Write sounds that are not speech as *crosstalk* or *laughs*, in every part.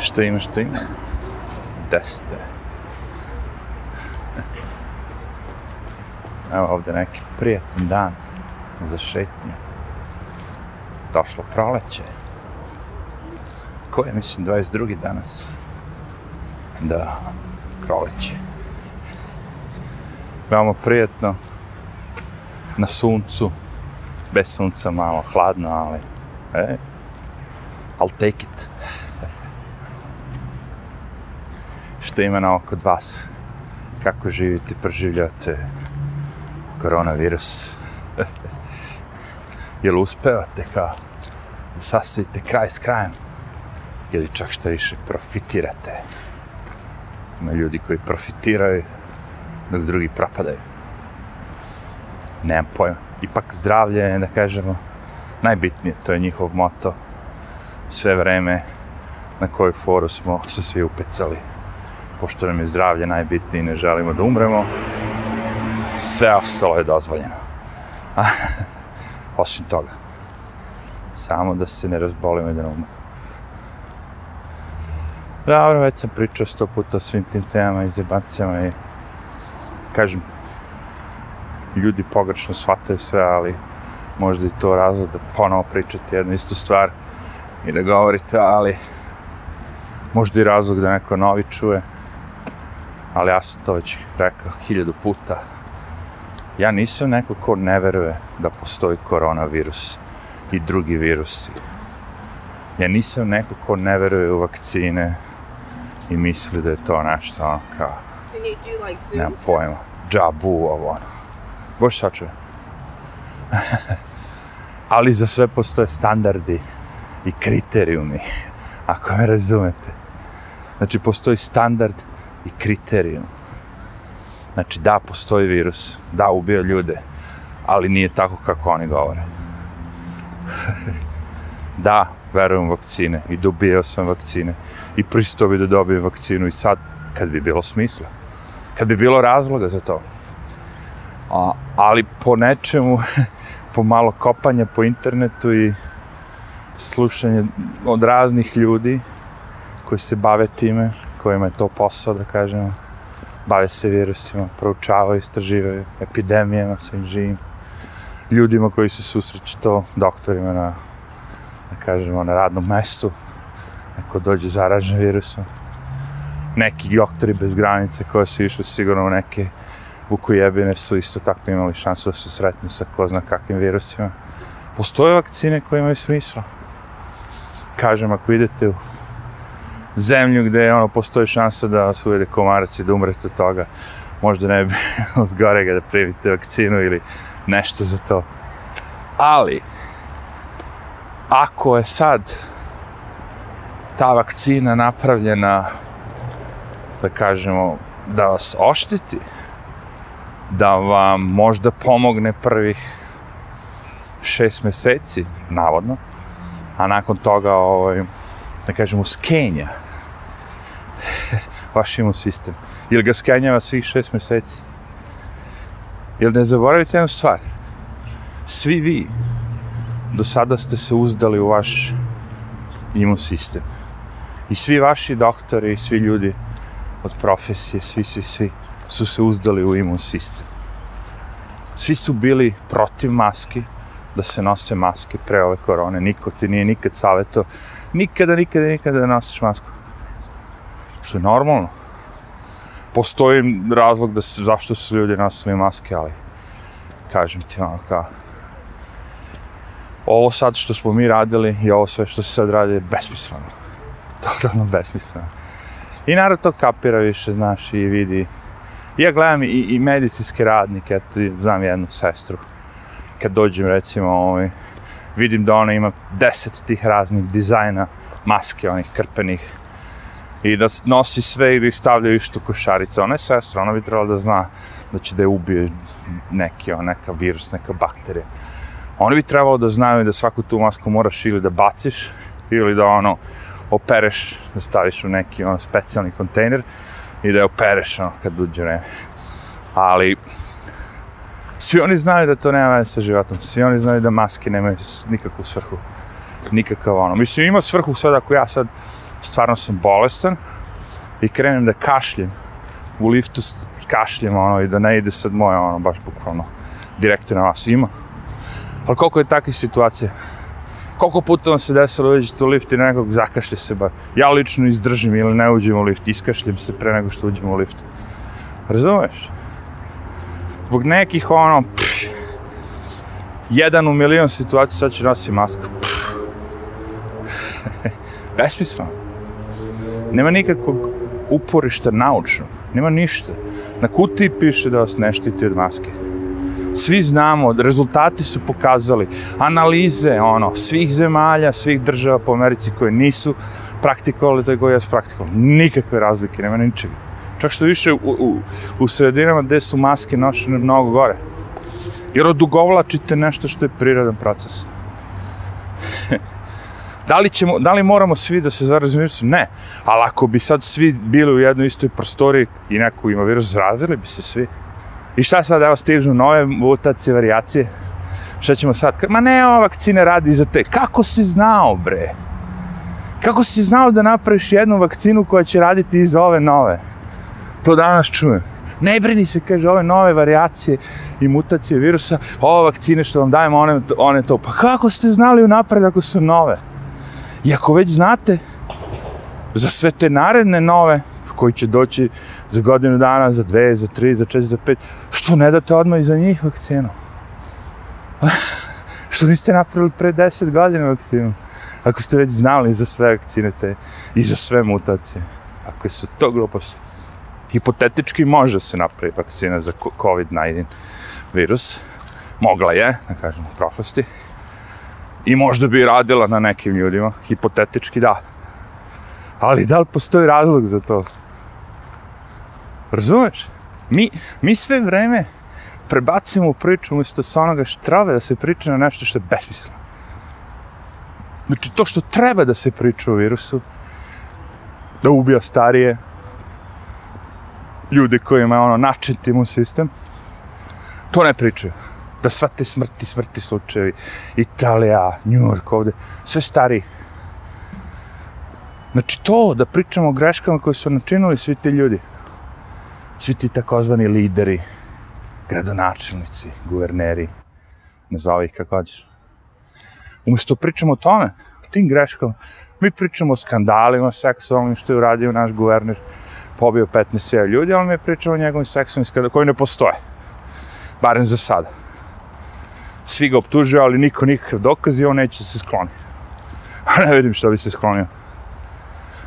Šta ima, šta ima? Deste. Evo ovde neki prijatan dan za šetnje. Došlo proleće. Koje, mislim, 22. danas? Da, proleće. Veoma prijatno. Na suncu. Bez sunca malo hladno, ali... E, I'll take it. Što ima na oko vas? Kako živite, preživljate koronavirus? *laughs* Jel uspevate kao da sasvite kraj s krajem? Ili čak što više profitirate? Ima ljudi koji profitiraju dok drugi propadaju. Nemam pojma. Ipak zdravlje je, da kažemo, najbitnije. To je njihov moto. Sve vreme na koju foru smo se svi upecali. Pošto nam je zdravlje najbitnije i ne želimo da umremo, sve ostalo je dozvoljeno. Osim toga. Samo da se ne razbolimo i da ne umremo. Dobro, već sam pričao sto puta o svim tim temama i zebancijama i kažem, ljudi pogrešno shvataju sve, ali možda i to razlog da ponovo pričate jednu istu stvar i da govorite, ali možda i razlog da neko novi čuje, ali ja sam to već rekao hiljadu puta. Ja nisam neko ko ne veruje da postoji koronavirus i drugi virusi. Ja nisam neko ko ne veruje u vakcine i misli da je to nešto ono kao, nemam pojma, džabu, ovo ono. Boš sačuje. *laughs* Ali za sve postoje standardi i kriterijumi, ako me razumete. Znači, postoji standard i kriterijum. Znači, da, postoji virus, da, ubio ljude, ali nije tako kako oni govore. *laughs* da, verujem vakcine i dobijao sam vakcine i pristao bi da dobijem vakcinu i sad, kad bi bilo smisla, kad bi bilo razloga za to. A, ali po nečemu, *laughs* po malo kopanja po internetu i slušanje od raznih ljudi koji se bave time, kojima je to posao, da kažemo, bave se virusima, proučavaju, istraživaju epidemijama, svim živim ljudima koji se susreću to, doktorima na, da kažemo, ono, na radnom mestu, neko dođe zaražen virusom. Neki doktori bez granice koji su išli sigurno u neke vukojebine su isto tako imali šansu da se sretnu sa ko zna kakvim virusima. Postoje vakcine koje imaju smisla. Kažem, ako idete u zemlju gde ono, postoji šansa da vas uvede komarac i da umrete od toga, možda ne bi *laughs* od gorega da primite vakcinu ili nešto za to. Ali, ako je sad ta vakcina napravljena, da kažemo, da vas oštiti, da vam možda pomogne prvih šest meseci, navodno, a nakon toga, ovaj, da kažemo, skenja *laughs* vaš imun sistem. Ili ga skenjava svih šest meseci. Ili ne zaboravite jednu stvar. Svi vi do sada ste se uzdali u vaš imun sistem. I svi vaši doktori, svi ljudi od profesije, svi, svi, svi su se uzdali u imun sistem. Svi su bili protiv maski, da se nose maske pre ove korone. Niko ti nije nikad savjeto, nikada, nikada, nikada da nosiš masku. Što je normalno. Postoji razlog da se, zašto su ljudi nosili maske, ali kažem ti ono kao ovo sad što smo mi radili i ovo sve što se sad radi je besmisleno. *laughs* Totalno besmisleno. I narod to kapira više, znaš, i vidi. Ja gledam i, i medicinske radnike, eto, znam jednu sestru. Kad dođem, recimo, ovaj, vidim da ona ima deset tih raznih dizajna maske, onih krpenih, i da nosi sve i da ih stavljaju išto košarica. Ona je sestra, ona bi trebala da zna da će da je ubije neki, neka virus, neka bakterija. Oni bi trebalo da znaju da svaku tu masku moraš ili da baciš, ili da ono, opereš, da staviš u neki ono, specijalni kontejner i da je opereš ono, kad uđe vreme. Ali, svi oni znaju da to nema veze sa životom, svi oni znaju da maske nemaju nikakvu svrhu, nikakav ono. Mislim, ima svrhu sad ako ja sad stvarno sam bolestan i krenem da kašljem u liftu kašljem ono i da ne ide sad moje ono baš bukvalno direktno na vas ima. Ali koliko je takvih situacija? Koliko puta vam se desilo uđete u lift i nekog zakašlje se bar. Ja lično izdržim ili ne uđem u lift, iskašljem se pre nego što uđem u lift. Razumeš? Zbog nekih ono, pff, jedan u milion situacija sad će nositi masku. *laughs* Besmisleno. Nema nikakvog uporišta naučnog. Nema ništa. Na kutiji piše da vas ne štiti od maske. Svi znamo, rezultati su pokazali, analize, ono, svih zemalja, svih država po Americi koje nisu praktikovali to je koje jesu praktikovali. Nikakve razlike, nema ničega. Čak što više u, u, u sredinama gde su maske nošene mnogo gore. Jer odugovlačite nešto što je prirodan proces. *laughs* da, li ćemo, da li moramo svi da se zarazimo virusom? Ne. Ali ako bi sad svi bili u jednoj istoj prostoriji i neko ima virus, zarazili bi se svi. I šta sad, evo, stižu nove mutacije, varijacije? Šta ćemo sad? Ma ne, ova vakcina radi za te. Kako si znao, bre? Kako si znao da napraviš jednu vakcinu koja će raditi iz ove nove? To danas čujem. Ne brini se, kaže, ove nove varijacije i mutacije virusa, ove vakcine što vam dajemo, one, one to. Pa kako ste znali unapred ako su nove? I ako već znate, za sve te naredne nove, koji će doći za godinu dana, za dve, za tri, za četiri, za pet, što ne date odmah i za njih vakcinu? *laughs* što niste napravili pre deset godina vakcinu? Ako ste već znali za sve vakcine te i za sve mutacije. Ako su to gluposti. Hipotetički može se napraviti vakcina za COVID-19 virus. Mogla je, da kažem, u prošlosti. I možda bi radila na nekim ljudima. Hipotetički da. Ali da li postoji razlog za to? Razumeš? Mi, mi sve vreme prebacimo priču umjesto sa onoga što treba da se priča na nešto što je besmisleno. Znači, to što treba da se priča o virusu, da ubija starije, ljude koji imaju ono način imun sistem, to ne pričaju. Da sva te smrti, smrti slučajevi, Italija, New York ovde, sve stari. Znači to, da pričamo o greškama koje su načinili svi ti ljudi. Svi ti takozvani lideri, gradonačelnici, guverneri, nazovi ih kako hoćeš. Umjesto pričamo o tome, o tim greškama, mi pričamo o skandalima seksualnim što je uradio naš guverner, pobio 15.000 ljudi, ali mi pričamo o njegovim seksualnim skandalima koji ne postoje. Barem za sada. Svi ga optužuju, ali niko nikakav dokaz i on neće se skloniti. A *laughs* ne vidim što bi se sklonio.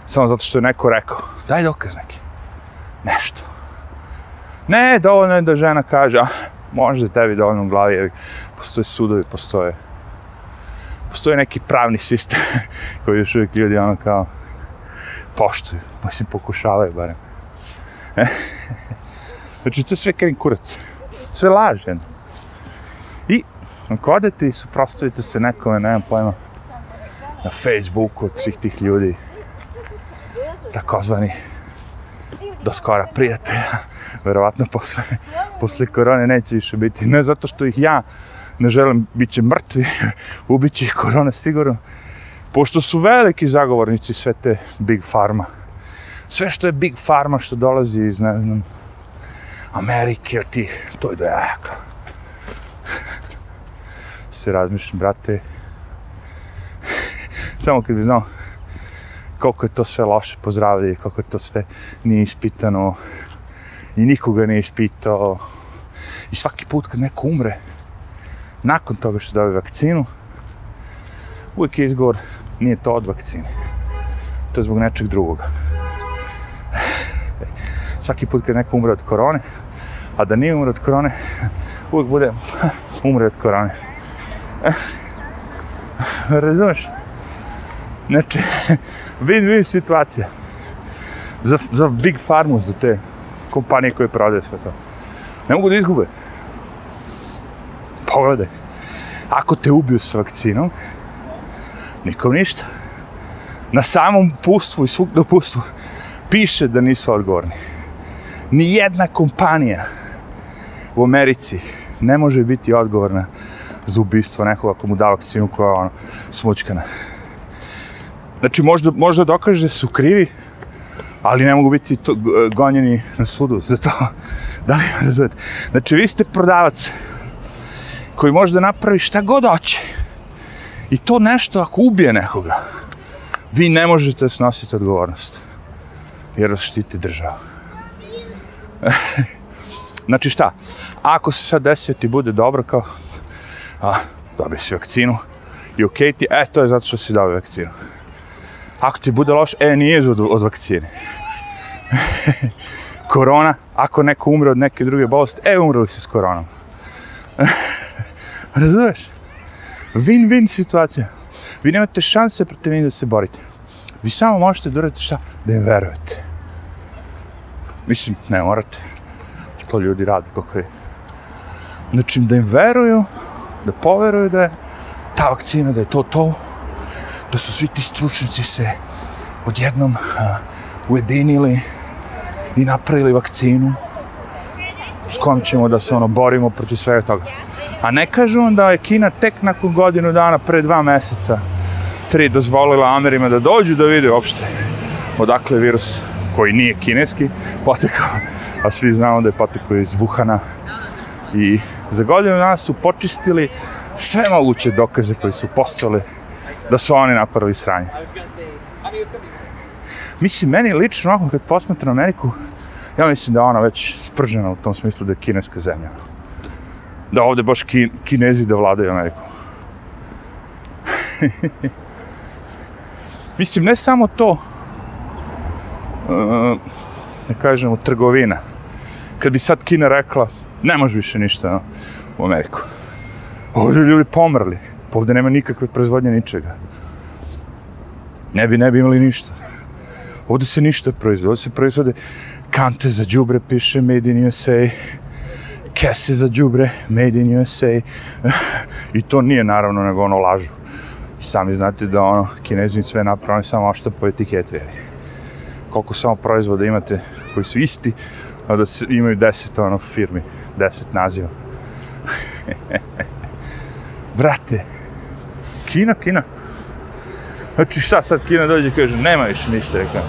Samo zato što je neko rekao, daj dokaz neki. Nešto. Ne, dovoljno je da žena kaže, a, možda je tebi dovoljno u glavi, jer postoje sudovi, postoje postoji neki pravni sistem *laughs* koji još uvijek ljudi ono kao poštuju, pa mislim pokušavaju barem. *laughs* znači to je sve kren kurac, sve lažen. Ako odete i suprostavite se nekome, nemam pojma, na Facebooku od svih tih ljudi, takozvani do skora prijatelja, verovatno posle, posle korone neće više biti, ne zato što ih ja ne želim, bit će mrtvi, *laughs* ubit će ih korona sigurno, pošto su veliki zagovornici sve te big farma. Sve što je big farma što dolazi iz, ne znam, Amerike, od tih, to je dojaka. Se razmišljam, brate, samo kad bi znao koliko je to sve loše pozdravlje, koliko je to sve nije ispitano i nikoga nije ispitao. I svaki put kad neko umre, nakon toga što dobije vakcinu, uvijek je izgovor, nije to od vakcine. To je zbog nečeg drugoga. Svaki put kad neko umre od korone, a da nije umre od korone, uvijek bude umre od korone. *laughs* Razumeš? Znači, *laughs* win-win situacija. Za, za big farmu, za te kompanije koje prodaju sve to. Ne mogu da izgube. Pogledaj. Ako te ubiju s vakcinom, nikom ništa. Na samom pustvu i svugdje pustvu piše da nisu odgovorni. Ni jedna kompanija u Americi ne može biti odgovorna za ubistvo nekoga ako mu da vakcinu koja je ono, smučkana. Znači, možda, možda dokaže da su krivi, ali ne mogu biti to, gonjeni na sudu za to. *laughs* Da li razumete? Znači, vi ste prodavac koji može da napravi šta god hoće. I to nešto ako ubije nekoga, vi ne možete snositi odgovornost. Jer vas štiti država. *laughs* znači šta? Ako se sad desi ti bude dobro kao a, dobio si vakcinu i okej okay ti, e, to je zato što si dobio vakcinu. Ako ti bude loš, e, nije od, od vakcine. *laughs* Korona, ako neko umre od neke druge bolesti, e, umreli si s koronom. *laughs* Razumeš? Win-win situacija. Vi nemate šanse protiv njih da se borite. Vi samo možete da uradite šta? Da im verujete. Mislim, ne morate. To ljudi rade kako je. Znači, da im veruju, da poveruju da je ta vakcina, da je to to, da su svi ti stručnici se odjednom a, ujedinili i napravili vakcinu s kom ćemo da se ono borimo protiv svega toga. A ne kažu vam da je Kina tek nakon godinu dana, pre dva meseca, tri dozvolila Amerima da dođu da vide uopšte odakle je virus koji nije kineski potekao, a svi znamo da je potekao iz Wuhana i za godinu dana su počistili sve moguće dokaze koji su postali da su oni napravili sranje. Mislim, meni lično, kad posmatram Ameriku, ja mislim da je ona već spržena u tom smislu da je kineska zemlja. Da ovde baš ki, kinezi da vladaju Amerikom. *laughs* mislim, ne samo to, uh, ne kažemo, trgovina. Kad bi sad Kina rekla, ne može više ništa no, u Ameriku. Ovdje ljudi pomrli. Pa ovdje nema nikakve proizvodnje ničega. Ne bi, ne bi imali ništa. Ovdje se ništa proizvode. Ovdje se proizvode kante za džubre, piše Made in USA. Kese za džubre, Made in USA. I to nije naravno nego ono lažu. I sami znate da ono, kinezi sve napravljaju samo ošto po etiketi. Koliko samo proizvoda imate koji su isti, a da se, imaju deset ono firmi, deset naziva. *laughs* Brate, Kina, Kina. Znači šta sad Kina dođe i kaže, nema više ništa, rekao.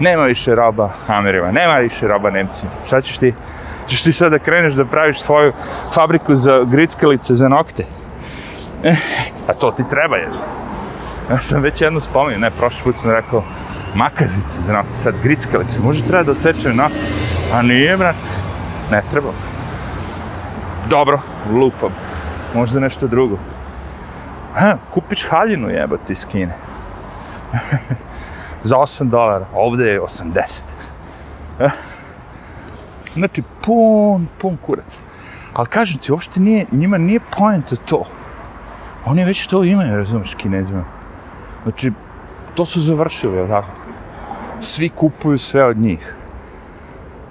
Nema više roba Amerima, nema više roba Nemcima. Šta ćeš ti? Ćeš ti sad da kreneš da praviš svoju fabriku za grickalice za nokte? *laughs* A to ti treba je. Ja sam već jednu spomenuo, ne, prošli put sam rekao, makazice za nokte, sad grickalice, može treba da seče na... A nije, brate, ne treba. Dobro, lupam. Možda nešto drugo. Ha, kupiš haljinu jebati iz Kine. *laughs* Za 8 dolara. Ovde je 80. Eh. Znači, pun, pun kurac. Ali kažem ti, uopšte nije, njima nije point to. Oni već to imaju, razumeš, kinezima. Znači, to su završili, jel tako? Svi kupuju sve od njih.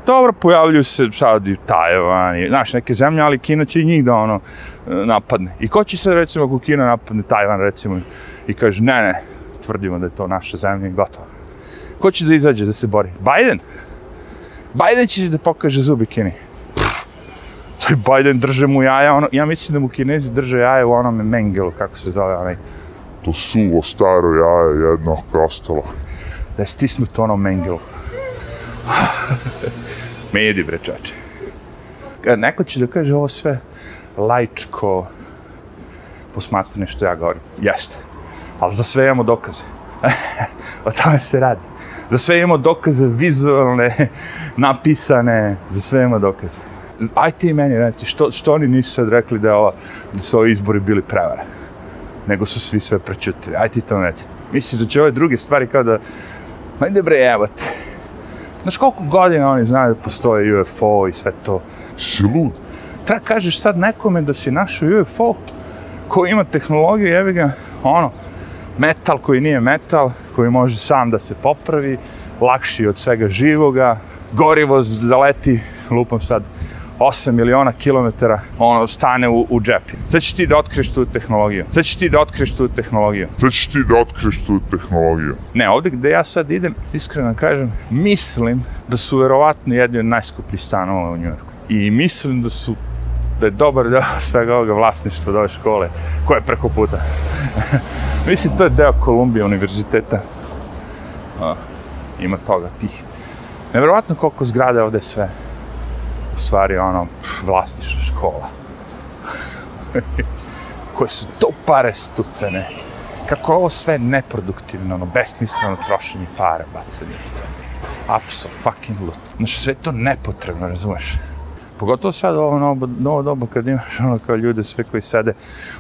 Dobro, pojavljuju se sad i Tajvan, i, znaš, neke zemlje, ali Kina će i njih da ono napadne. I ko će se, recimo, ako Kina napadne Tajvan, recimo, i kaže, ne, ne, tvrdimo da je to naša zemlja i gotovo. Ko će da izađe da se bori? Biden? Biden će da pokaže zubi Kini. Pff, to je Biden, drže mu jaja, ono, ja mislim da mu Kinezi drže jaja u onome Mengelu, kako se zove, onaj, To suvo staro jaje jedno ostalo da je stisnut ono Mengelu. *laughs* Medi, bre, čače. Neko će da kaže ovo sve lajčko posmatranje što ja govorim. Jeste. Ali za sve imamo dokaze. *laughs* o tome se radi. Za sve imamo dokaze vizualne, *laughs* napisane, za sve imamo dokaze. Aj ti meni reci, što, što oni nisu sad rekli da, ova, da su ovi izbori bili prevare? Nego su svi sve prečutili. Aj ti to reci. Misliš da će ove druge stvari kao da... Ajde bre, evo te. Znaš koliko godina oni znaju da postoje UFO i sve to? Si lud? Treba kažeš sad nekome da si našao UFO koji ima tehnologiju, jebi ga, ono, metal koji nije metal, koji može sam da se popravi, lakši od svega živoga, gorivo da leti, lupam sad, 8 miliona kilometara, ono, stane u, u džepi. Sad ćeš ti da otkriješ tu tehnologiju. Sad ćeš ti da otkriješ tu tehnologiju. Sad ćeš ti da otkriješ tu tehnologiju. Ne, ovde gde ja sad idem, iskreno kažem, mislim da su verovatno jedni od najskupljih stanova u Njujorku. I mislim da su da je dobar deo *laughs* svega ovoga vlasništva od ove škole, koja je preko puta. *laughs* Mislim, to je deo Kolumbije univerziteta. A, ima toga, tih. Nevjerovatno koliko zgrade ovde sve. Stvari, ono, pff, vlasništvo škola. *laughs* koje su to pare stucane. Kako je ovo sve neproduktivno, ono, besmisleno trošenje para, bacanje. Apso fucking lut. Znači, sve to nepotrebno, razumeš? Pogotovo sad ovo novo, novo doba kad imaš ono kao ljude sve koji sede,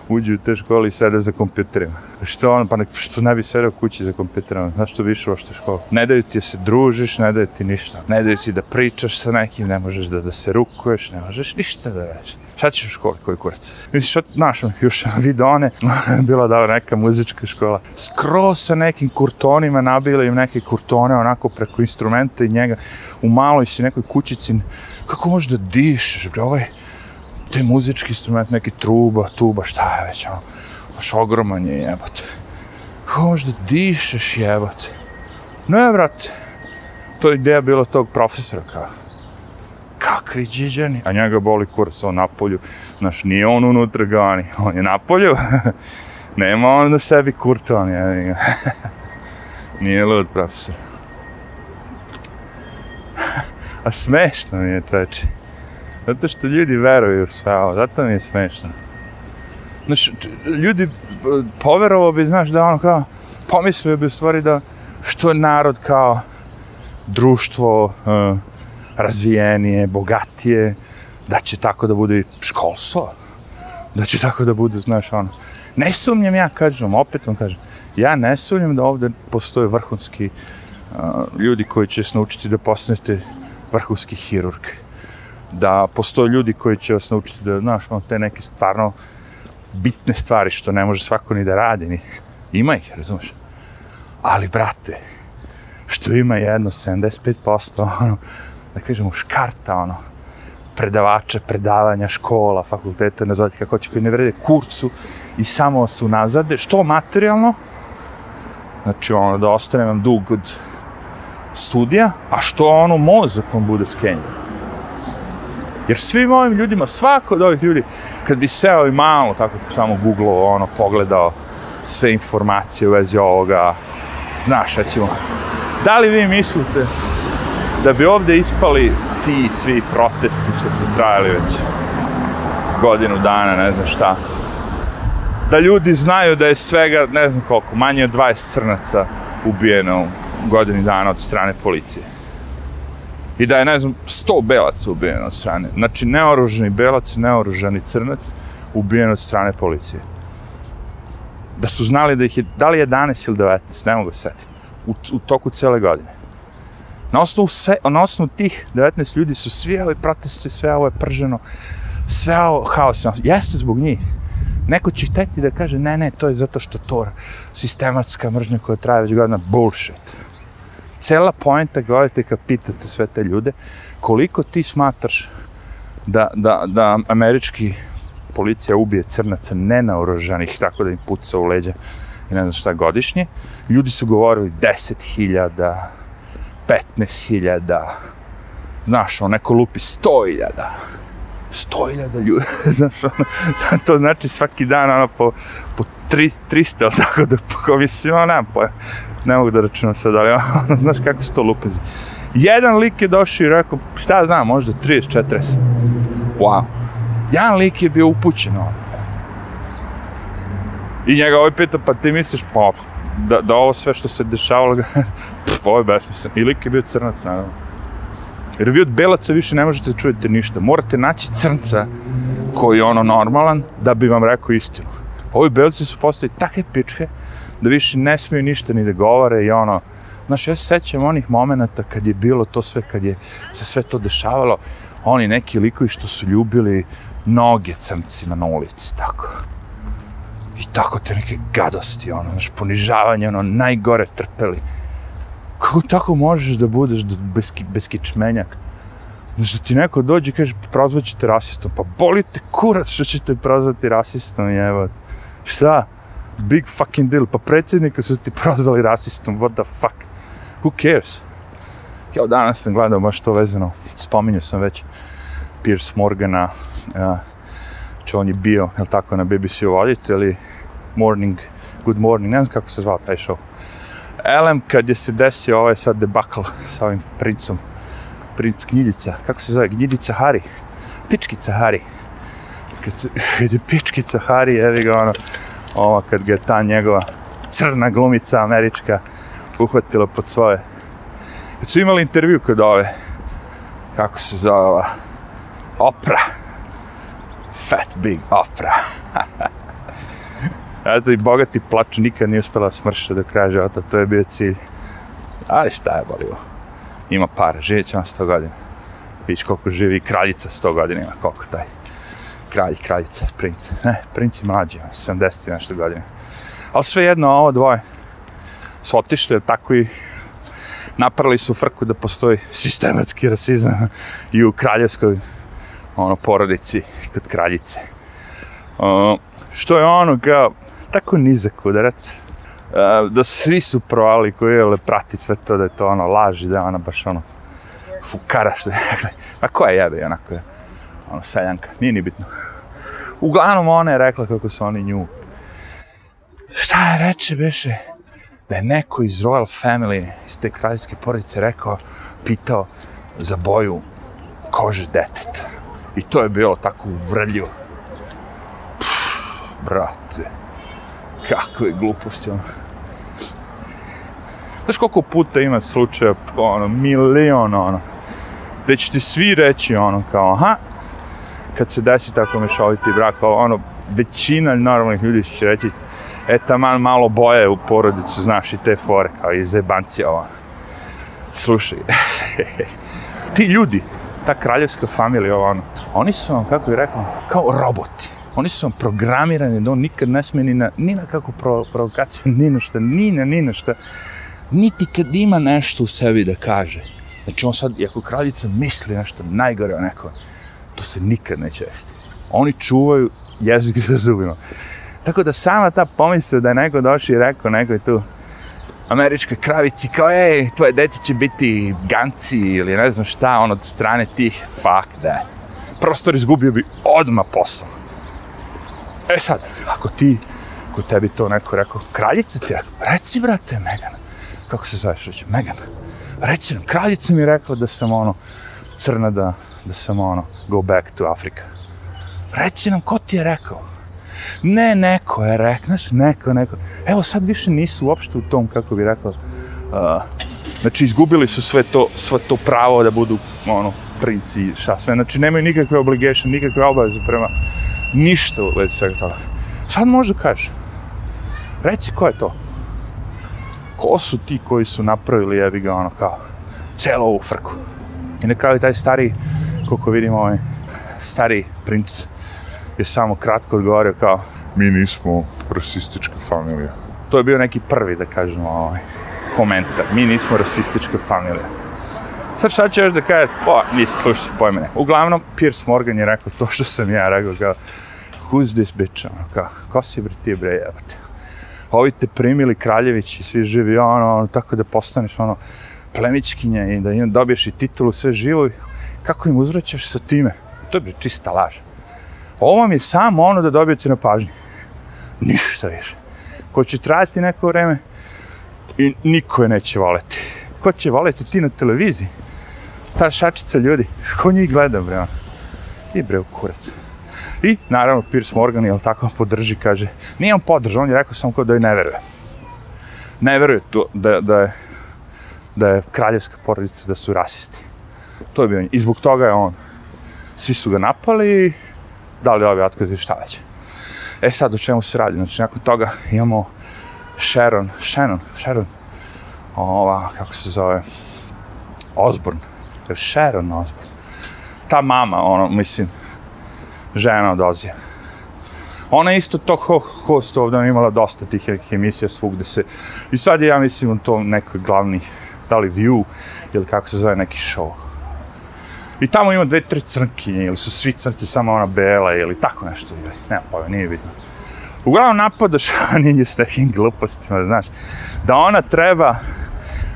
uđu u te škole i sede za kompjuterima. Što ono, pa nek, što ne bi sedeo kući za kompjuterima, znaš što bi išao što školu. Ne daju ti da se družiš, ne daju ti ništa. Ne daju ti da pričaš sa nekim, ne možeš da, da se rukuješ, ne možeš ništa da radiš. Šta ćeš u školi, koji kurac? Misliš, od, znaš, ono, još *laughs* vidone, *laughs* bila da neka muzička škola, skroz sa nekim kurtonima, nabili im neke kurtone onako preko instrumenta i njega. U maloj si nekoj kućici, kako možeš da dišeš, bre, ovaj, te muzički instrument, neki truba, tuba, šta je već, ono, baš ogroman je jebote. Kako možeš da dišeš jebote? Ne, brate, to je ideja bila tog profesora, kao, kakvi džiđani, a njega boli kurac, on napolju, znaš, nije on unutra gani, *laughs* on je napolju, *laughs* nema on na sebi kurton, je, *laughs* nije lud profesor. A smešno mi je, čeče. Zato što ljudi veruju u sve ovo, zato mi je smešno. Znaš, ljudi poverovo bi, znaš, da ono kao, pomislio bi u stvari da što je narod kao društvo uh, razvijenije, bogatije, da će tako da bude školstvo, da će tako da bude, znaš, ono. Ne sumnjam ja, kažem, opet vam kažem, ja ne sumnjam da ovde postoje vrhunski uh, ljudi koji će se naučiti da postanete vrhunski hirurg. Da postoje ljudi koji će vas naučiti da, znaš, ono, te neke stvarno bitne stvari što ne može svako ni da radi, ni. Ima ih, razumeš? Ali, brate, što ima jedno 75%, ono, da kažemo, škarta, ono, predavača, predavanja, škola, fakulteta, nazvati kako će, koji ne vrede kurcu i samo su nazade, što materijalno, znači, ono, da ostane nam dug od studija, a što ono mozak vam bude skenjen. Jer svim ovim ljudima, svako od ovih ljudi, kad bi seo i malo, tako samo googlao, ono, pogledao sve informacije u vezi ovoga, znaš, recimo, da li vi mislite da bi ovde ispali ti svi protesti što su trajali već godinu dana, ne znam šta, da ljudi znaju da je svega, ne znam koliko, manje od 20 crnaca ubijeno godini dana od strane policije. I da je, ne znam, 100 belaca ubijeno od strane. Znači, neoruženi belac, neoruženi crnac ubijen od strane policije. Da su znali da ih je, da li 11 ili 19, ne mogu setiti, u, u toku cele godine. Na osnovu, se, na osnovu tih 19 ljudi su svi ovi protesti, sve ovo je prženo, sve ovo haos. Jeste zbog njih. Neko će hteti da kaže, ne, ne, to je zato što to sistematska mržnja koja traje već godina, bullshit cela poenta gledajte kad pitate sve te ljude, koliko ti smatraš da, da, da američki policija ubije crnaca nenaoružanih, tako da im puca u leđa i ne znam šta godišnje, ljudi su govorili 10.000, 15.000, znaš, on neko lupi 100.000, 100.000 ljudi, *laughs* znaš, ono, to znači svaki dan, ono, po, po 300, ili tako da, po, mislim, ono, nemam pojma, ne mogu da računam sad, ali *laughs* ono, znaš kako se to lupi. Jedan lik je došao i rekao, šta znam, možda 30-40. Wow. Jedan lik je bio upućen, ono. I njega ovaj pita, pa ti misliš, pa, da, da ovo sve što se dešavalo, *laughs* ovo je besmisleno. I lik je bio crnac, naravno. Jer vi od belaca više ne možete čujete ništa. Morate naći crnca koji je ono normalan da bi vam rekao istinu. Ovi belci su postali takve pičke da više ne smiju ništa ni da govore i ono, znaš, ja se sećam onih momenta kad je bilo to sve, kad je se sve to dešavalo, oni neki likovi što su ljubili noge crncima na ulici, tako. I tako te neke gadosti, ono, znaš, ponižavanje, ono, najgore trpeli. Kako tako možeš da budeš bez, bez kičmenjak? Znači, ti neko dođe i kaže, prozvaćete rasistom, pa bolite kurac što će te prozvati rasistom, jebat. Šta? big fucking deal. Pa predsjednika su ti prozvali rasistom, what the fuck? Who cares? Ja danas sam gledao baš to vezano, spominjao sam već Piers Morgana, uh, on je bio, je tako, na BBC voditelj Morning, Good Morning, ne znam kako se zvao taj show. Elem, kad je se desio ovaj sad debakl sa ovim princom, princ Gnjidica, kako se zove, Gnjidica Hari, Pičkica Hari. Kad, *laughs* kad je Pičkica Hari, evi ga ono, ova kad ga je ta njegova crna glumica američka uhvatila pod svoje. Kad su imali intervju kod ove, kako se zove ova, Opra. Fat Big Opra. *laughs* Eto i bogati plač nikad nije uspela smršati do kraja života, to je bio cilj. Ali šta je bolivo? Ima par, živjet će on 100 godina. Vidiš koliko živi kraljica 100 godina ima, koliko taj kralj, kraljica, princ. Ne, princ je mlađi, 70 i nešto godina. Ali sve jedno, ovo dvoje su otišli, tako i napravili su frku da postoji sistematski rasizam i u kraljevskoj ono, porodici kod kraljice. Uh, što je ono kao, tako nizak udarac, e, da svi su provali koji je prati sve to, da je to ono laži, da je ona baš ono fukara što je rekla. A ko je jebe, onako je, ono, seljanka, nije ni bitno. Uglavnom ona je rekla kako su oni nju. Šta je reče, beše? Da je neko iz Royal Family, iz te kraljevske porodice, rekao, pitao za boju kože deteta. I to je bilo tako vrljivo. brate, kakve gluposti, ono. Znaš koliko puta ima slučaja, ono, milion, ono, gde će ti svi reći, ono, kao, aha, kad se desi tako mešoviti brak, ono, većina normalnih ljudi će reći, e, taman malo boje u porodicu, znaš, i te fore, kao, iz jebancija, ono. Slušaj, *laughs* ti ljudi, ta kraljevska familija, ono, oni su vam, kako bih rekao, kao roboti. Oni su vam programirani da on nikad ne smije ni na, ni na kakvu pro, provokaciju, ni na šta, ni na, ni na šta. Niti kad ima nešto u sebi da kaže. Znači on sad, ako kraljica misli nešto najgore o nekom, to se nikad neće esti. Oni čuvaju jezik za zubima. Tako da sama ta pomisla da je neko došao i rekao nekoj tu američkoj kravici kao, ej, tvoje dete će biti ganci ili ne znam šta, on od strane tih, fuck that. Prostor izgubio bi odma posao. E sad, ako ti, ako tebi to neko rekao, kraljica ti rekao, reci brate, Megan, kako se zoveš, reći, Megan, reci nam, kraljica mi je rekla da sam ono, crna da, da sam ono, go back to Africa. Reci nam, ko ti je rekao? Ne, neko je rekao, znaš, neko, neko. Evo sad više nisu uopšte u tom, kako bi rekao, uh, znači izgubili su sve to, sve to pravo da budu, ono, princi, šta sve, znači nemaju nikakve obligation, nikakve obaveze prema ništa u vezi svega toga. Sad možda kaže, reci ko je to? Ko su ti koji su napravili, jebi ga, ono, kao, celo ovu frku? I na kraju taj stari, koliko vidimo, ovaj, stari princ, je samo kratko odgovorio kao, Mi nismo rasistička familija. to je bio neki prvi, da kažemo, ovaj, komentar. Mi nismo rasistička familija. Sad šta ćeš da kaže? Pa, nisi slušaj, pojme ne. Uglavnom, Piers Morgan je rekao to što sam ja rekao, kao, who's this bitch, ono, kao, ko si bre ti bre, jebate. Ovi te primili kraljević i svi živi, ono, ono, tako da postaneš, ono, plemičkinja i da im dobiješ i titulu sve živo, kako im uzvraćaš sa time? To je bre čista laž. Ovo vam je samo ono da dobijete na pažnji. Ništa više. Ko će trajati neko vreme i niko je neće voleti. Ko će voleti ti na televiziji? Ta šačica ljudi. Ko njih gleda, bre? Ono? I bre, u kurac. I, naravno, Piers Morgan, jel tako, podrži, kaže, nije on podržao, on je rekao samo kao da joj ne veruje. Ne veruje to, da, da, je, da je kraljevska porodica, da su rasisti. To je bio. I zbog toga je on. Svi su ga napali i dali ovi i šta već. E sad, o čemu se radi? Znači, nakon toga imamo Sharon, Shannon, Sharon, ova, kako se zove, Osborne, je Sharon Osbourne. Ta mama, ono, mislim, žena od Ozija. Ona je isto to ho host ovdje, ona imala dosta tih emisija svugde se, i sad je, ja mislim, to neki glavni, da li view, ili kako se zove, neki show. I tamo ima dve, tri crnkinje, ili su svi crnci samo ona bela, ili tako nešto, ili nema pojma, nije bitno. Uglavnom napadaš *laughs* Aninju s nekim glupostima, znaš, da ona treba,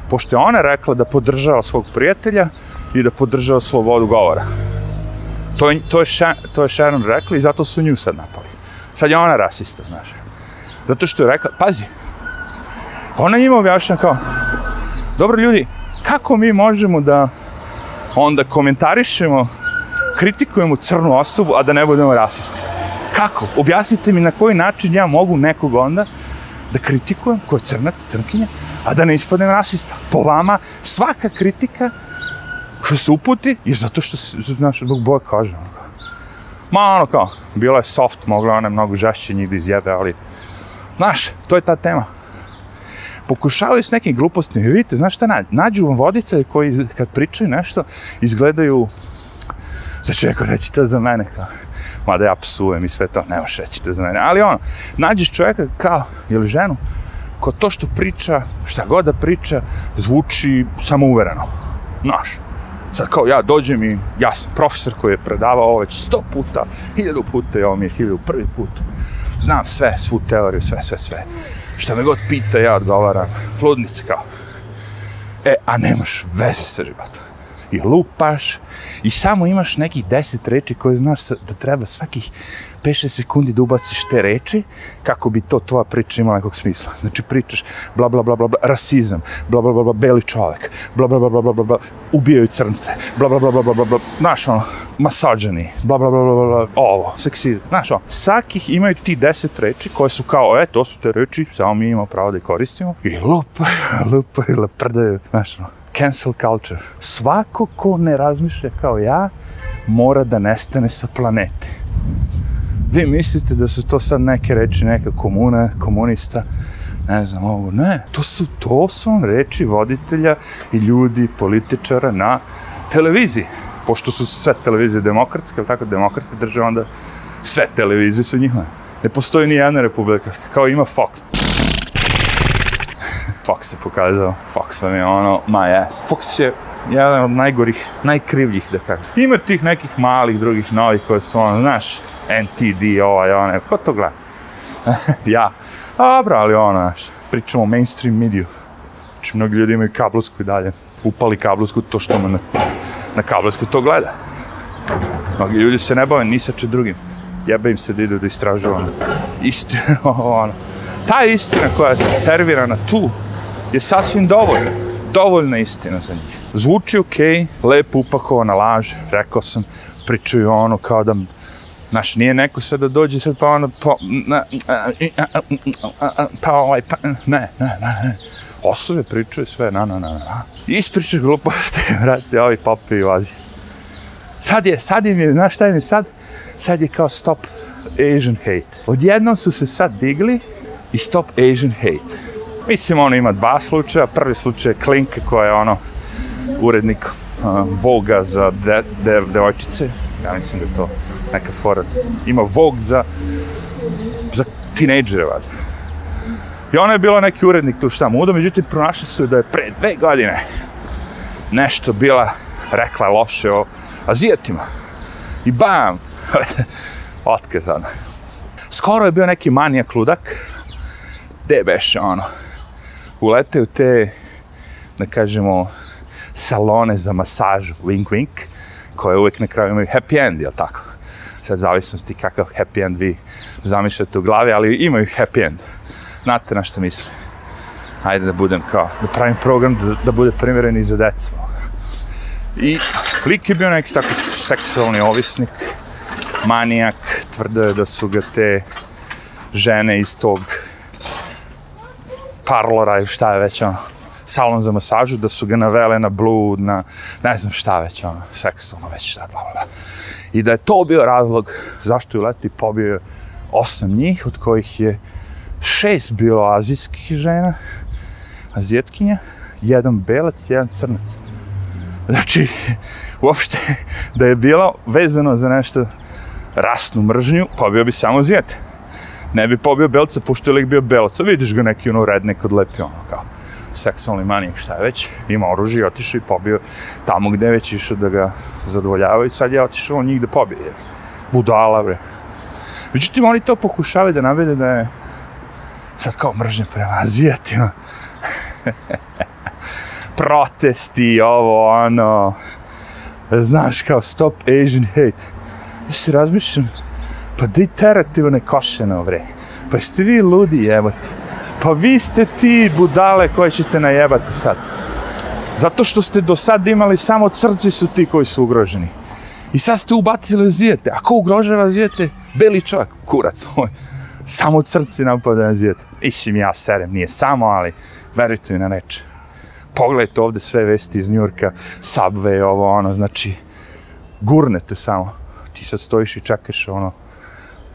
pošto je ona rekla da podržava svog prijatelja i da podržava slobodu govora. To je, to je, Sha, to je Sharon rekla i zato su nju sad napali. Sad je ona rasista, znaš. Zato što je rekla, pazi, ona njima objašnja kao, dobro ljudi, kako mi možemo da onda komentarišemo, kritikujemo crnu osobu, a da ne budemo rasisti? Kako? Objasnite mi na koji način ja mogu nekog onda da kritikujem, ko je crnac, crnkinja, a da ne ispadnem rasista. Po vama, svaka kritika što se uputi je zato što se, znaš, zbog boja kaže, Ono. Ma ono kao, bila je soft, mogla ona mnogo žašće njih da izjebe, ali, znaš, to je ta tema. Pokušavaju s nekim glupostima, vidite, znaš šta nađu? Nađu vam vodice koji kad pričaju nešto, izgledaju, znači, će neko reći to za mene, kao, mada ja psujem i sve to, ne možeš reći to za mene, ali ono, nađeš čovjeka kao, ili ženu, ko to što priča, šta god da priča, zvuči samouvereno. Znaš, sad kao ja dođem i ja sam profesor koji je predavao ovo već sto puta, hiljadu puta i ovo mi je hiljadu prvi put. Znam sve, svu teoriju, sve, sve, sve. Šta me god pita, ja odgovaram. Ludnice kao. E, a nemaš veze sa životom. I lupaš, i samo imaš nekih deset reči koje znaš da treba svakih 5-6 sekundi da ubaciš te reči kako bi to tvoja priča imala nekog smisla. Znači pričaš bla bla bla bla bla rasizam, bla bla bla bla beli čovjek, bla bla bla bla bla bla bla ubijaju crnce, bla bla bla bla bla bla bla znaš ono, masađani, bla bla bla bla bla ovo, seksizam, znaš ono, svakih imaju ti 10 reči koje su kao, e, to su te reči, samo mi imamo pravo da ih koristimo i lupa, lupa i leprdaju, znaš ono, cancel culture. Svako ko ne razmišlja kao ja, mora da nestane sa planete vi mislite da su to sad neke reči, neka komuna, komunista, ne znam, ovo, ne, to su, to su reči voditelja i ljudi, političara na televiziji. Pošto su sve televizije demokratske, ali tako demokrate drže, onda sve televizije su njihove. Ne postoji ni jedna republikanska, kao ima Fox. Fox se pokazao, Fox vam je ono, ma je, Fox je jedan od najgorih, najkrivljih, da kažem. Ima tih nekih malih drugih novih koje su ono, znaš, NTD, ovaj, onaj, ko to gleda? *laughs* ja. Dobro, ali ono, znaš, pričamo o mainstream mediju. Znači, mnogi ljudi imaju kablovsku i dalje. Upali kablovsku, to što me na, na kablovsku to gleda. Mnogi ljudi se ne bave ni sa če drugim. Jebe im se da idu da istražuju ono. Istina, *laughs* ono. Ta istina koja je servirana tu je sasvim dovoljna. Dovoljna istina za njih. Zvuči okej, okay, lepo upakovana laž, rekao sam, pričaju ono kao da Znaš, nije neko sad da dođe sad pa ono, pa, na, pa ovaj, pa, ne, ne, ne, ne. Osobe pričaju sve, na, na, na, na. Ispričaju gluposti, *laughs* vrati, ovi popi i vazi. Sad je, sad im je, znaš šta im je sad? Sad je kao stop Asian hate. Odjednom su se sad digli i stop Asian hate. Mislim, ono ima dva slučaja. Prvi slučaj je Klink, koja je ono urednik uh, Voga za de, de, devojčice. Ja mislim da je to neka fora. Ima Vogue za, za tinejdžere, vada. I ona je bila neki urednik tu šta muda, međutim, pronašli su da je pre dve godine nešto bila rekla loše o Azijatima. I bam! *laughs* Otke. Ono. Skoro je bio neki manijak ludak, gde beše ono, ulete u te, da kažemo, salone za masažu, wink wink, koje uvijek na kraju imaju happy end, jel tako? sad zavisnosti kakav happy end vi zamišljate u glavi, ali imaju happy end. Znate na što mislim. Ajde da budem kao, da pravim program da, da bude primjeren i za decu. I lik je bio neki tako seksualni ovisnik, manijak, tvrdo je da su ga te žene iz tog parlora ili šta je već ono, salon za masažu, da su ga navele na blud, na ne znam šta već ono, seksualno već šta, bla, bla, bla. I da je to bio razlog zašto je Leti pobio osam njih, od kojih je šest bilo azijskih žena, azijetkinja, jedan belac, jedan crnac. Znači, uopšte, da je bilo vezano za nešto rasnu mržnju, pobio bi samo azijet. Ne bi pobio belca, pošto je lik bio belca, Vidiš ga neki ono rednik odlepi, ono kao seksualni manijak, šta je već, ima oružje otišao i pobio tamo gde je već išao da ga zadovoljava i sad je otišao njih da pobije. Jer. Budala, bre. Međutim, oni to pokušavaju da navede da je sad kao mržnja prema Azijatima. *laughs* Protesti, ovo, ono, znaš, kao stop Asian hate. Ja se razmišljam, pa di terate one košene, bre. Pa ste vi ludi jebati. Pa vi ste ti budale koje ćete najebati sad. Zato što ste do sad imali samo crci su ti koji su ugroženi. I sad ste ubacili zijete. A ko ugrožava zijete? Beli čovjek, kurac moj. Samo crci napada zijete. Mislim, ja serem, nije samo, ali verujte mi na reč. Pogledajte ovde sve vesti iz Njurka, Subway, ovo, ono, znači, gurnete samo. Ti sad stojiš i čekaš, ono,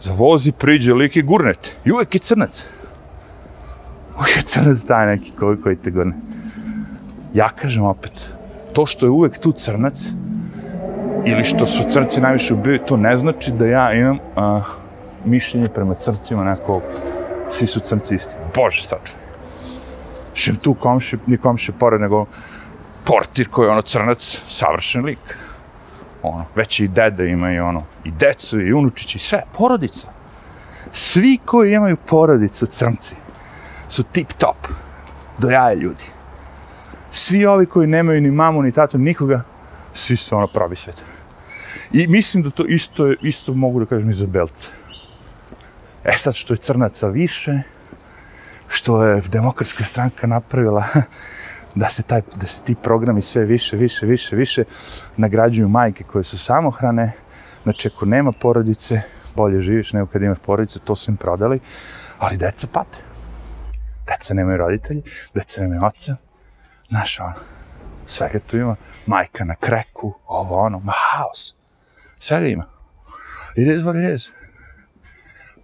za vozi priđe lik i gurnete. I uvek je crnac. Uvek je crnac taj neki koji, koji te gurne. Ja kažem opet, to što je uvek tu crnac, ili što su crnci najviše ubiju, to ne znači da ja imam a, mišljenje prema crncima nekog, svi su crnci isti. Bože, sačuvaj. Šim tu komši, ni komši pored, nego portir koji je ono crnac, savršen lik. Ono, već i dede imaju ono, i decu, i unučići, sve, porodica. Svi koji imaju porodicu crnci su tip top, do jaja ljudi. Svi ovi koji nemaju ni mamu, ni tatu, nikoga, svi su ono pravi svet. I mislim da to isto, isto mogu da kažem i za belce. E sad što je crnaca više, što je demokratska stranka napravila *laughs* da se, taj, da se ti programi sve više, više, više, više nagrađuju majke koje su samohrane, znači ako nema porodice, bolje živiš nego kad imaš porodicu, to su im prodali, ali deca pate. Deca nemaju roditelji, deca nemaju oca, znaš ono, svega tu ima, majka na kreku, ovo ono, ma haos, svega ima. It is what it is.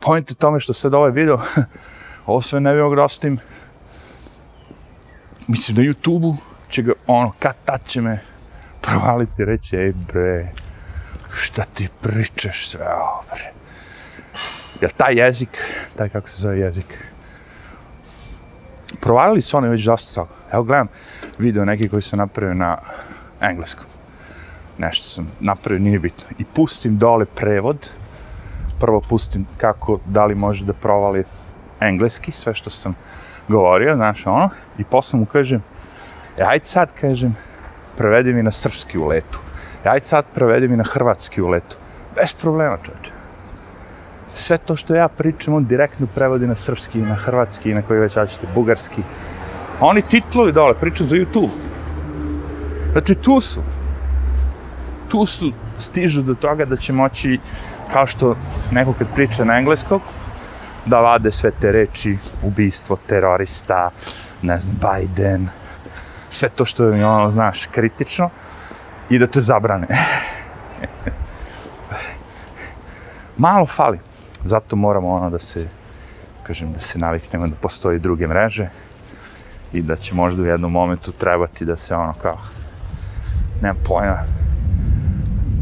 Point u tome što sad ovaj video, *laughs* ovo sve ne bi mogu da mislim na YouTube-u će ga, ono, kad tad će me provaliti i reći, ej bre, šta ti pričaš sve ovo, bre. Jer taj jezik, taj kako se zove jezik, provalili su oni već dosta toga. Evo gledam video neki koji sam napravio na engleskom. Nešto sam napravio, nije bitno. I pustim dole prevod. Prvo pustim kako, da li može da provali engleski, sve što sam govorio, znaš, ono. I posle mu kažem, e, ajde sad, kažem, prevedi mi na srpski u letu. E, ajde sad, prevedi mi na hrvatski u letu. Bez problema, čovječe. Sve to što ja pričam, on direktno prevodi na srpski, na hrvatski, na koji već ćete, bugarski. A oni titluju dole, pričam za YouTube. Znači, tu su. Tu su, stižu do toga da će moći, kao što neko kad priča na engleskog, da vade sve te reči, ubistvo, terorista, ne znam, Biden, sve to što je, ono, znaš, kritično, i da te zabrane. *laughs* Malo fali. Zato moramo ono da se, kažem, da se naviknemo da postoji druge mreže i da će možda u jednom momentu trebati da se ono kao, nemam pojma,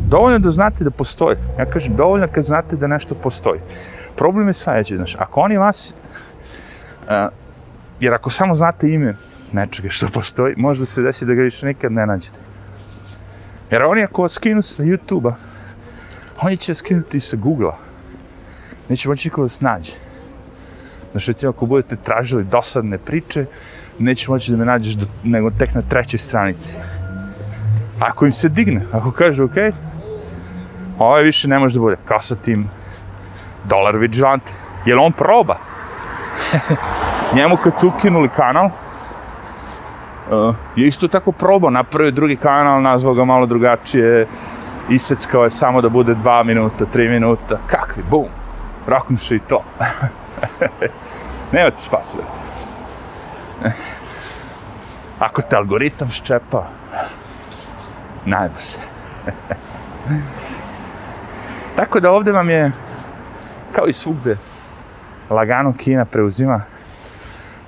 dovoljno da znate da postoji. Ja kažem, dovoljno kad znate da nešto postoji. Problem je sledeći, znaš, ako oni vas, uh, jer ako samo znate ime nečega što postoji, možda se desi da ga više nikad ne nađete. Jer oni ako vas skinu sa YouTube-a, oni će skinuti sa Google-a. Neće moći niko da se nađe. Znaš, recimo, ako budete tražili dosadne priče, neće moći da me nađeš do, nego tek na trećoj stranici. Ako im se digne, ako kaže, ok, ovaj više ne može da bude, kao sa tim dolar vigilante. Jel on proba? *laughs* Njemu kad su ukinuli kanal, uh, je isto tako probao, napravio drugi kanal, nazvao ga malo drugačije, iseckao je samo da bude dva minuta, tri minuta, kakvi, bum, roknuše i to. *laughs* Nema ti spasu, *laughs* Ako te algoritam ščepa, najbolj se. Tako da ovde vam je kao i svugde, lagano Kina preuzima.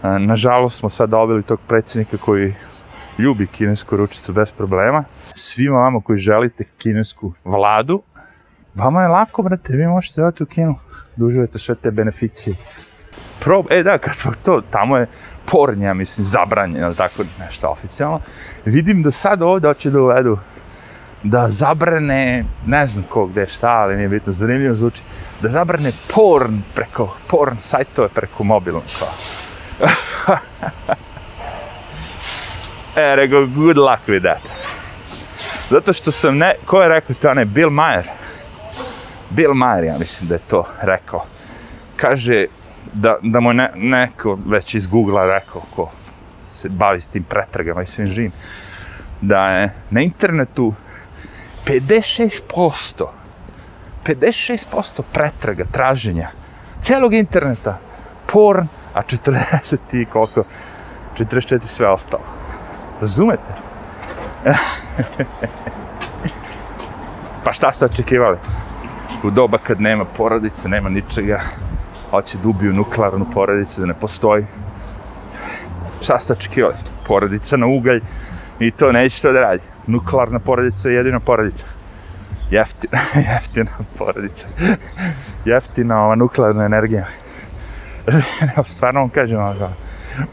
E, nažalost smo sad dobili tog predsjednika koji ljubi kinesku ručicu bez problema. Svima vama koji želite kinesku vladu, vama je lako, brate, vi možete dati u Kinu, da uživate sve te beneficije. Prob, e da, kad smo to, tamo je pornja, mislim, zabranjeno, tako nešto oficijalno. Vidim da sad ovdje hoće da uvedu da zabrane, ne znam ko gde šta, ali nije bitno, zanimljivo zvuči, da zabrane porn preko, porn sajtove preko mobilnog kao. *laughs* e, rekao, good luck with that. Zato što sam ne, ko je rekao to, ne, Bill Mayer. Bill Maher, ja mislim da je to rekao. Kaže da, da mu ne, neko već iz Google-a rekao ko se bavi s tim pretragama i svim živim, da je na internetu 56%, 56% pretraga, traženja, celog interneta, porn, a 40 i koliko, 44 sve ostalo. Razumete? *laughs* pa šta ste očekivali? U doba kad nema porodice, nema ničega, hoće da ubiju nuklearnu porodicu, da ne postoji. Šta ste očekivali? Porodica na ugalj i to neće to da radi. Nuklearna porodica je jedina porodica. Jeftina, *laughs* jeftina porodica. jeftina ova nuklearna energija. *laughs* Stvarno vam kažem, ono,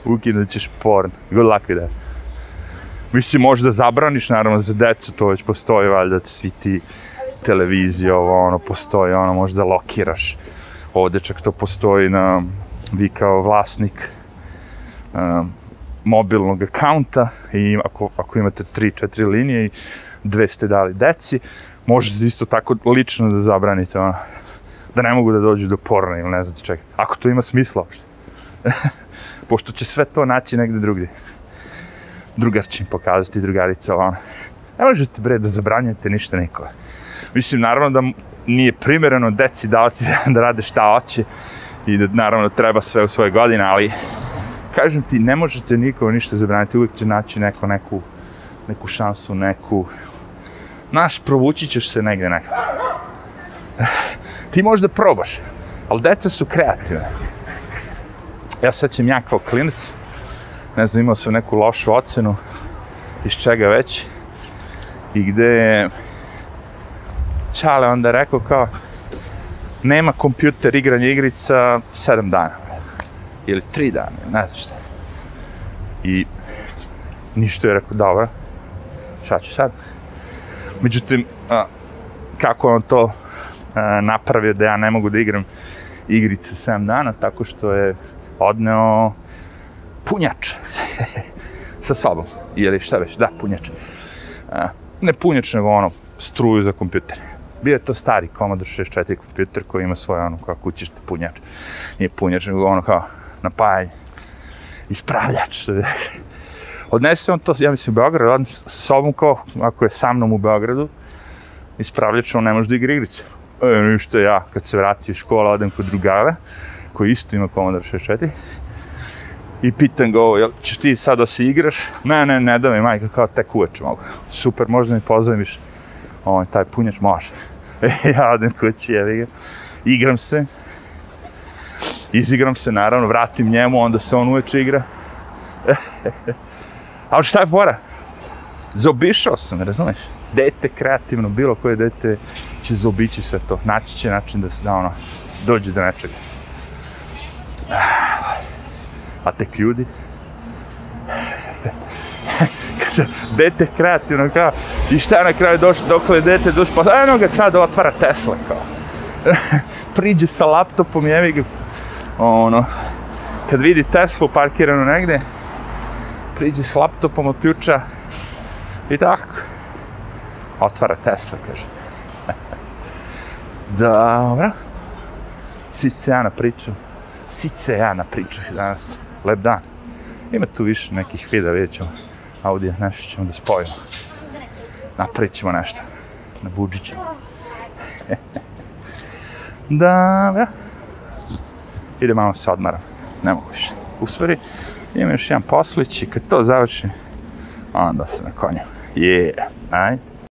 ukinut ćeš porn. Good luck with that. Mislim, možda zabraniš, naravno, za decu, to već postoji, valjda, svi ti televizije, ovo, ono, postoji, ono, možda lokiraš. Ovdje čak to postoji na, vi kao vlasnik um, mobilnog akaunta i ako, ako imate 3-4 linije i dve ste dali deci, možete isto tako lično da zabranite, ono, da ne mogu da dođu do porna ili ne znate čega. Ako to ima smisla uopšte. *laughs* Pošto će sve to naći negde drugdje. Drugar će im pokazati, drugarica, ono. Ne možete, bre, da zabranjujete ništa nikova. Mislim, naravno da nije primjereno deci davati *laughs* da rade šta hoće i da naravno treba sve u svoje godine, ali kažem ti, ne možete nikoga ništa zabraniti, uvijek će naći neko, neku, neku šansu, neku... Naš, provući ćeš se negde nekako. Ti možda probaš, ali deca su kreativne. Ja sećam ja kao klinac, ne znam, imao sam neku lošu ocenu, iz čega već, i gde je Čale onda rekao kao, nema kompjuter igranja igrica sedam dana. Ili tri dana, ne znam šta. I ništa je rekao, dobro, šta ću sad? Međutim, a, kako on to a, napravio da ja ne mogu da igram igrice 7 dana, tako što je odneo punjač *laughs* sa sobom. Ili šta već, da, punjač. A, ne punjač, nego ono, struju za kompjuter. Bio je to stari Commodore 64 kompjuter koji ima svoje ono kao kućište punjač. Nije punjač, nego ono kao napajanje. Ispravljač, što bi rekli. Odnese on to, ja mislim, u Beograd, on sa sobom kao, ako je sa mnom u Beogradu, ispravljač, on ne može da igra igrice. E, ništa, ja, kad se vrati iz škola, odem kod drugara, koji isto ima Commodore 64, i pitan ga ovo, jel ćeš ti sad da se igraš? Ne, ne, ne da mi, majka, kao tek uveč mogu. Super, možda mi pozajmiš ovaj, taj punjač, može. *laughs* E, ja odem kući, evi ga, igram se, izigram se, naravno, vratim njemu, onda se on uveče igra. *laughs* Ali šta je fora? Zobišao sam, razumeš? Dete kreativno, bilo koje dete će zobići sve to. Naći će način da, da ono, dođe do nečega. *sighs* A tek ljudi? Se *laughs* dete kreativno kao, i šta je na kraju došlo, dok je dete došlo, pa eno ga sad otvara Tesla kao. *laughs* Priđe sa laptopom, jevi ga, ono, kad vidi Teslu parkiranu negde, priđe s laptopom od ključa i tako. Otvara Tesla, kaže. *laughs* Dobro. Sice ja na priču. Sice ja na priču danas. Lep dan. Ima tu više nekih videa, vidjet ćemo. Audio, nešto ćemo da spojimo. Napravit ćemo nešto. Na budžiću. *laughs* Dobro. Ide malo se odmaram. Ne mogu više. U stvari, imam još jedan poslić i kad to završi, onda se na konju. Yeah, aj.